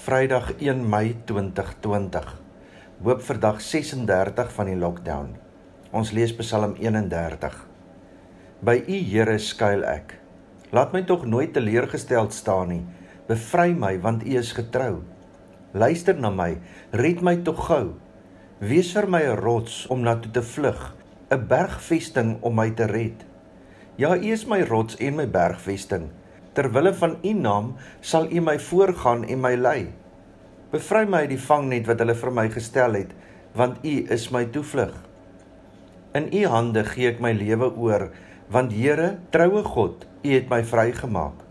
Vrydag 1 Mei 2020. Hoop vir dag 36 van die lockdown. Ons lees Psalm 31. By U Here skuil ek. Laat my tog nooit teleurgesteld staan nie. Bevry my want U is getrou. Luister na my, red my tog gou. Wees vir my 'n rots om na toe te vlug, 'n bergvesting om my te red. Ja, U is my rots en my bergvesting. Terwille van U naam sal U my voorgaan en my lei. Bevry my uit die vangnet wat hulle vir my gestel het, want U is my toevlug. In U hande gee ek my lewe oor, want Here, troue God, U het my vrygemaak.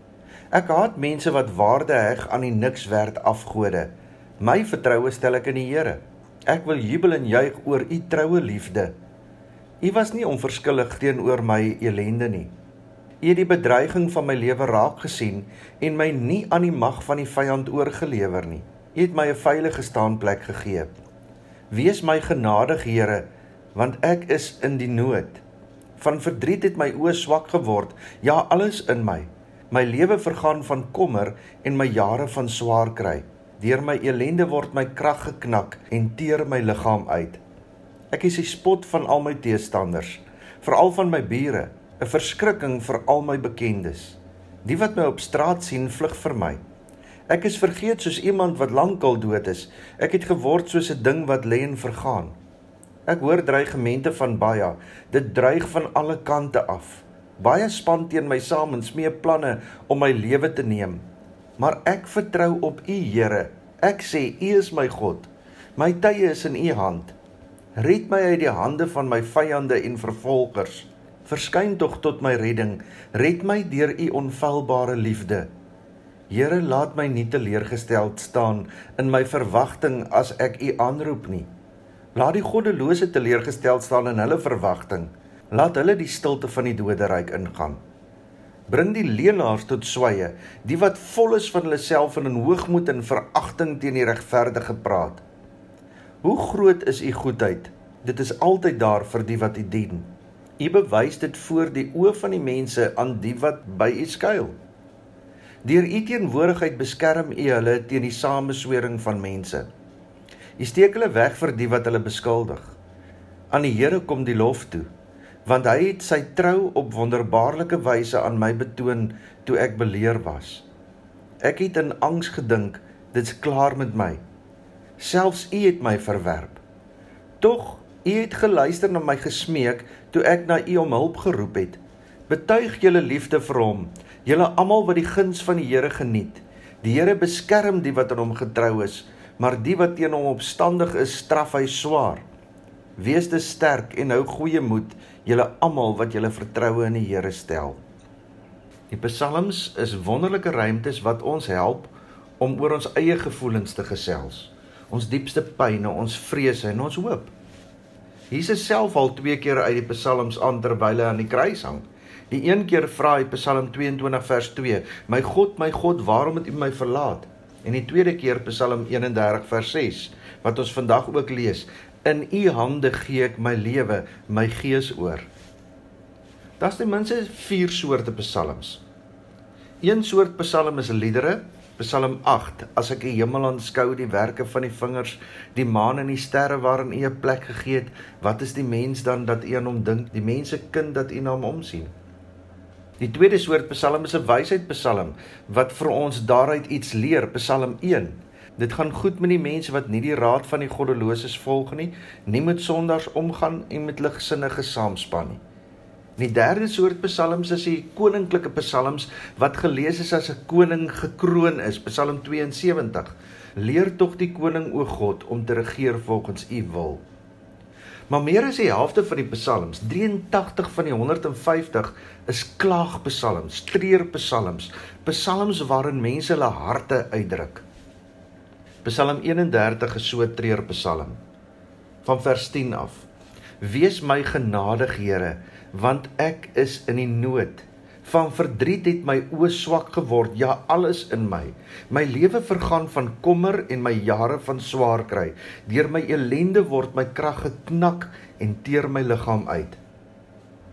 Ek haat mense wat waarde heg aan die niks werd afgode. My vertroue stel ek in die Here. Ek wil jubel en juig oor U troue liefde. U was nie onverskillig teenoor my elende nie. U het die bedreiging van my lewe raak gesien en my nie aan die mag van die vyand oorgelewer nie. U het my 'n veilige staanplek gegee. Wees my genadig, Here, want ek is in die nood. Van verdriet het my oë swak geword, ja, alles in my. My lewe vergaan van kommer en my jare van swaar kry. Deur my elende word my krag geknak en teer my liggaam uit. Ek is die spot van al my teestanders, veral van my bure. 'n verskrikking vir al my bekendes. Die wat my op straat sien, vlug vir my. Ek is vergeet soos iemand wat lankal dood is. Ek het geword soos 'n ding wat lê en vergaan. Ek hoor dreigemente van baie. Dit dreig van alle kante af. Baie span teen my saam en smee planne om my lewe te neem. Maar ek vertrou op U, Here. Ek sê U is my God. My tye is in U hand. Red my uit die hande van my vyande en vervolgers. Verskyn tog tot my redding. Red my deur u onfeilbare liefde. Here, laat my nie teleurgesteld staan in my verwagting as ek u aanroep nie. Laat die goddelose teleurgesteld staan in hulle verwagting. Laat hulle die stilte van die doderyk ingaan. Bring die leenaars tot sweye, die wat vol is van hulle self en in hoogmoed en veragting teen die regverdige praat. Hoe groot is u goedheid? Dit is altyd daar vir die wat u dien. U bewys dit voor die oë van die mense aan die wat by U skuil. Deur U teenwoordigheid beskerm U hulle teen die sameswering van mense. U steek hulle weg vir die wat hulle beskuldig. Aan die Here kom die lof toe, want hy het sy trou op wonderbaarlike wyse aan my betoon toe ek beleer was. Ek het in angs gedink, dit's klaar met my. Selfs U het my verwerp. Tog U het geluister na my gesmeek toe ek na U om hulp geroep het. Betuig julle liefde vir hom, julle almal wat die guns van die Here geniet. Die Here beskerm die wat aan hom getrou is, maar die wat teen hom opstandig is, straf hy swaar. Wees te sterk en hou goeie moed, julle almal wat julle vertroue in die Here stel. Die psalms is wonderlike ruimtes wat ons help om oor ons eie gevoelens te gesels. Ons diepste pyne, ons vrese en ons hoop. Jesus self al twee keer uit die psalms aan terwyl hy aan die kruis hang. Die een keer vra hy Psalm 22 vers 2: "My God, my God, waarom het U my verlaat?" En die tweede keer Psalm 31 vers 6 wat ons vandag ook lees: "In U hande gee ek my lewe, my gees oor." Daar's ten minste 4 soorte psalms. Een soort psalm is liedere, Psalm 8: As ek die hemel aanskou, die werke van die vingers, die maan en die sterre waarin U 'n plek gegee het, wat is die mens dan dat U aan hom dink, die mense kind dat U na hom omsien? Die tweede soort Psalm is 'n wysheidpsalm wat vir ons daaruit iets leer, Psalm 1. Dit gaan goed met die mense wat nie die raad van die goddeloses volg nie, nie met sondaars omgaan en met ligsinnige saamspan nie. Die derde soort psalms is die koninklike psalms wat gelees is as 'n koning gekroon is, Psalm 72. Leer tog die koning o God om te regeer volgens u wil. Maar meer as die helfte van die psalms, 83 van die 150 is klaagpsalms, treurpsalms, psalms waarin mense hulle harte uitdruk. Psalm 31 is so 'n treurpsalm. Van vers 10 af. Wees my genadig, Here, want ek is in die nood. Van verdriet het my oë swak geword, ja alles in my. My lewe vergaan van kommer en my jare van swaar kry. Deur my elende word my krag geknak en teer my liggaam uit.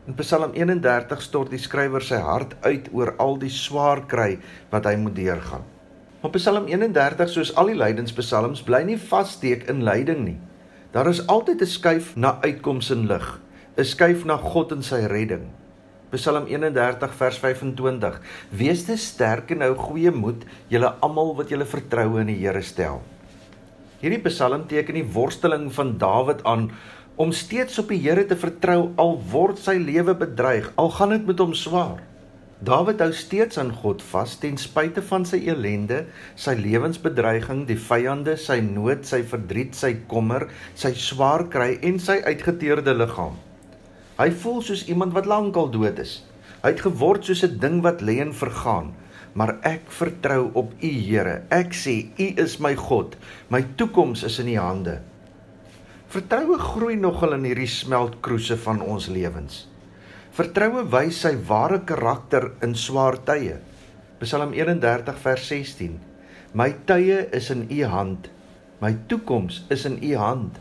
In Psalm 31 stort die skrywer sy hart uit oor al die swaar kry wat hy moet deurgaan. Maar Psalm 31 soos al die lydenspsalms bly nie vassteek in lyding nie. Daar is altyd 'n skuif na uitkoms en lig, 'n skuif na God en sy redding. Psalm 31 vers 25: Wees te sterk en hou goeie moed, julle almal wat julle vertroue in die Here stel. Hierdie Psalm teken die worsteling van Dawid aan om steeds op die Here te vertrou al word sy lewe bedreig, al gaan dit met hom swaar. Dawid hou steeds aan God vas ten spyte van sy elende, sy lewensbedreiging, die vyande, sy nood, sy verdriet, sy kommer, sy swaar kry en sy uitgeteerde liggaam. Hy voel soos iemand wat lankal dood is. Hy het geword soos 'n ding wat lê en vergaan. Maar ek vertrou op U, Here. Ek sê U is my God. My toekoms is in U hande. Vertroue groei nogal in hierdie smeltkroese van ons lewens. Vertroue wys sy ware karakter in swaar tye. Psalm 31 vers 16. My tye is in U hand. My toekoms is in U hand.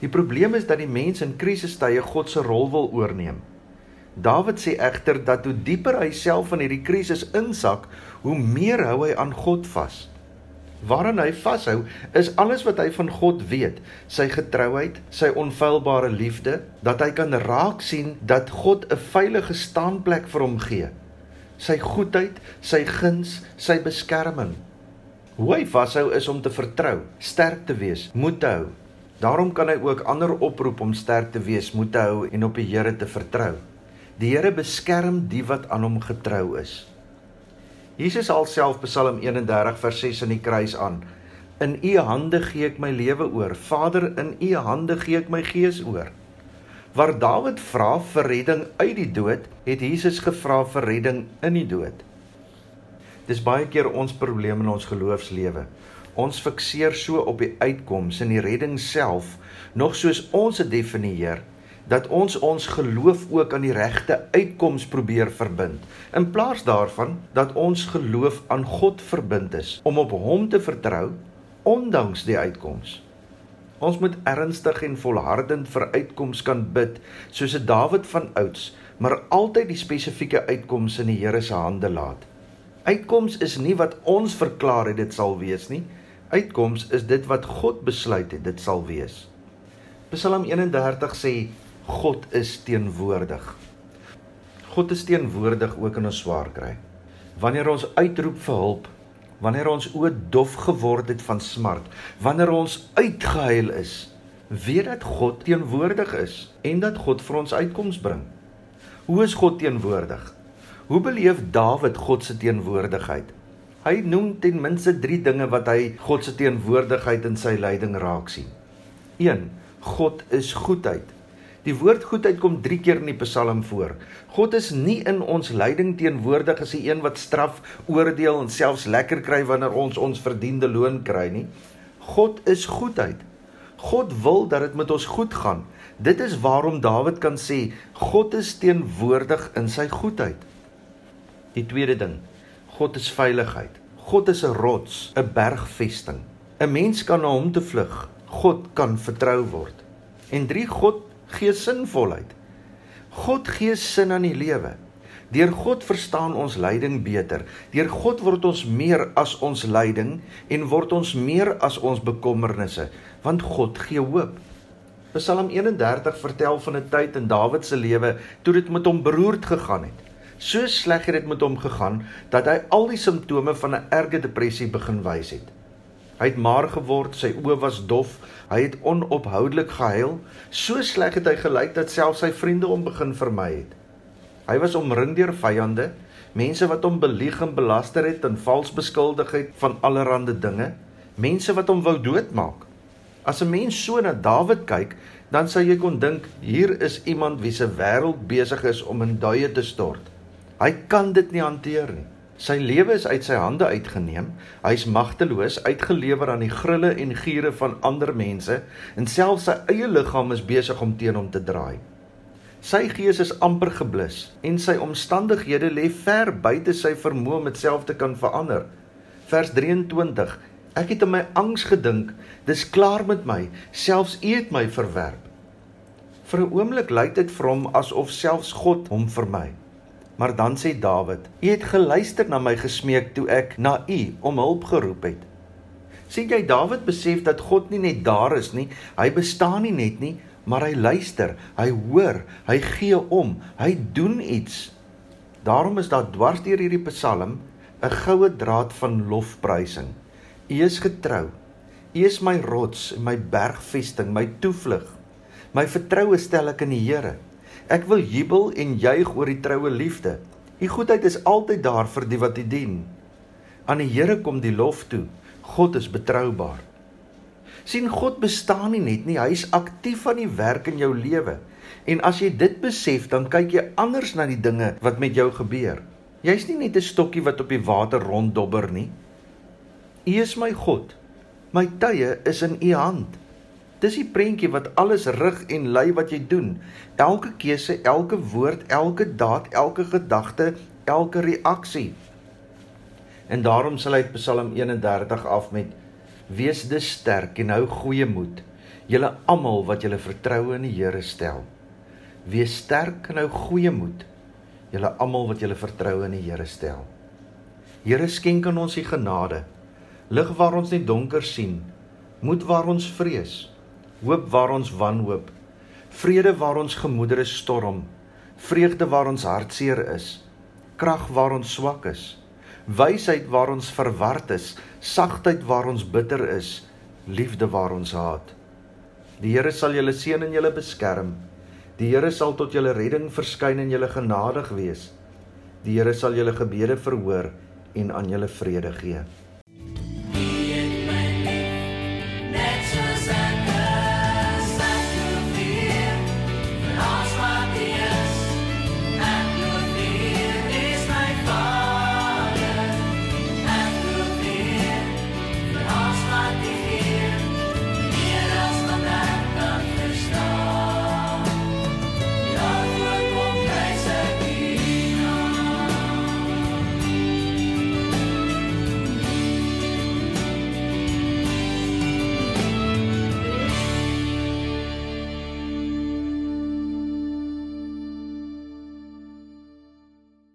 Die probleem is dat die mens in krisistye God se rol wil oorneem. Dawid sê egter dat hoe dieper hy self in hierdie krisis insak, hoe meer hou hy aan God vas. Waaraan hy vashou is alles wat hy van God weet, sy getrouheid, sy onfeilbare liefde, dat hy kan raak sien dat God 'n veilige staanplek vir hom gee. Sy goedheid, sy guns, sy beskerming. Hoe hy vashou is om te vertrou, sterk te wees, moed te hou. Daarom kan hy ook ander oproep om sterk te wees, moed te hou en op die Here te vertrou. Die Here beskerm die wat aan hom getrou is. Jesus alself Psalm 31 vers 6 in die kruis aan. In U hande gee ek my lewe oor. Vader, in U hande gee ek my gees oor. Waar Dawid vra vir redding uit die dood, het Jesus gevra vir redding in die dood. Dis baie keer ons probleem in ons geloofslewe. Ons fikseer so op die uitkoms en die redding self, nog soos ons dit definieer, dat ons ons geloof ook aan die regte uitkoms probeer verbind in plaas daarvan dat ons geloof aan God verbind is om op hom te vertrou ondanks die uitkoms ons moet ernstig en volhardend vir uitkoms kan bid soos 'n Dawid van ouds maar altyd die spesifieke uitkoms in die Here se hande laat. Uitkoms is nie wat ons verklaar het dit sal wees nie uitkoms is dit wat God besluit het dit sal wees Psalm 31 sê God is teenwoordig. God is teenwoordig ook in ons swaar kry. Wanneer ons uitroep vir hulp, wanneer ons oë dof geword het van smart, wanneer ons uitgehuil is, weet dat God teenwoordig is en dat God vir ons uitkoms bring. Hoe is God teenwoordig? Hoe beleef Dawid God se teenwoordigheid? Hy noem ten minste 3 dinge wat hy God se teenwoordigheid in sy lyding raak sien. 1. God is goedheid. Die woord goedheid kom 3 keer in die Psalm voor. God is nie in ons lyding teenwoordig as 'n een wat straf, oordeel en selfs lekker kry wanneer ons ons verdiende loon kry nie. God is goedheid. God wil dat dit met ons goed gaan. Dit is waarom Dawid kan sê God is teenwoordig in sy goedheid. Die tweede ding, God is veiligheid. God is 'n rots, 'n bergvesting. 'n Mens kan na hom te vlug. God kan vertrou word. En 3 God gee sinvolheid. God gee sin aan die lewe. Deur God verstaan ons lyding beter. Deur God word ons meer as ons lyding en word ons meer as ons bekommernisse, want God gee hoop. Psalm 31 vertel van 'n tyd in Dawid se lewe toe dit met hom beroerd gegaan het. So sleg het dit met hom gegaan dat hy al die simptome van 'n erge depressie begin wys het. Hy het maar geword, sy oë was dof, hy het onophoudelik gehuil. So sleg het hy gelyk dat selfs sy vriende hom begin vermy het. Hy was omring deur vyande, mense wat hom belieg en belaster het en vals beskuldig het van allerlei dinge, mense wat hom wou doodmaak. As 'n mens so na Dawid kyk, dan sou jy kon dink hier is iemand wie se wêreld besig is om in duie te stort. Hy kan dit nie hanteer nie. Sy lewe is uit sy hande uitgeneem. Hy's magteloos, uitgelewer aan die grille en giere van ander mense en selfs sy eie liggaam is besig om teen hom te draai. Sy gees is amper geblus en sy omstandighede lê ver buite sy vermoë om dit self te kan verander. Vers 23: Ek het in my angs gedink, dis klaar met my, selfs U het my verwerp. Vir 'n oomblik lyk dit vir hom asof selfs God hom vermy. Maar dan sê Dawid: "U het geluister na my gesmeek toe ek na U om hulp geroep het." Sien jy Dawid besef dat God nie net daar is nie, hy bestaan nie net nie, maar hy luister, hy hoor, hy gee om, hy doen iets. Daarom is daar dwars deur hierdie Psalm 'n goue draad van lofprysing. U is getrou. U is my rots en my bergvesting, my toevlug. My vertroue stel ek in die Here. Ek wil jubel en juig oor die troue liefde. U goedheid is altyd daar vir die wat U die dien. Aan die Here kom die lof toe. God is betroubaar. sien God bestaan nie net nie, hy is aktief aan die werk in jou lewe. En as jy dit besef, dan kyk jy anders na die dinge wat met jou gebeur. Jy's nie net 'n stokkie wat op die water ronddobber nie. U is my God. My tye is in U hand. Dis die prentjie wat alles rig en lei wat jy doen. Elke keuse, elke woord, elke daad, elke gedagte, elke reaksie. En daarom sal hy Psalm 31 af met Wees dus sterk en hou goeie moed, julle almal wat julle vertroue in die Here stel. Wees sterk en hou goeie moed, julle almal wat julle vertroue in die Here stel. Here skenk aan ons die genade, lig waar ons nie donker sien, moed waar ons vrees hoop waar ons wanhoop, vrede waar ons gemoedere storm, vreugde waar ons hartseer is, krag waar ons swak is, wysheid waar ons verward is, sagtheid waar ons bitter is, liefde waar ons haat. Die Here sal julle seën en julle beskerm. Die Here sal tot julle redding verskyn en julle genadig wees. Die Here sal julle gebede verhoor en aan julle vrede gee.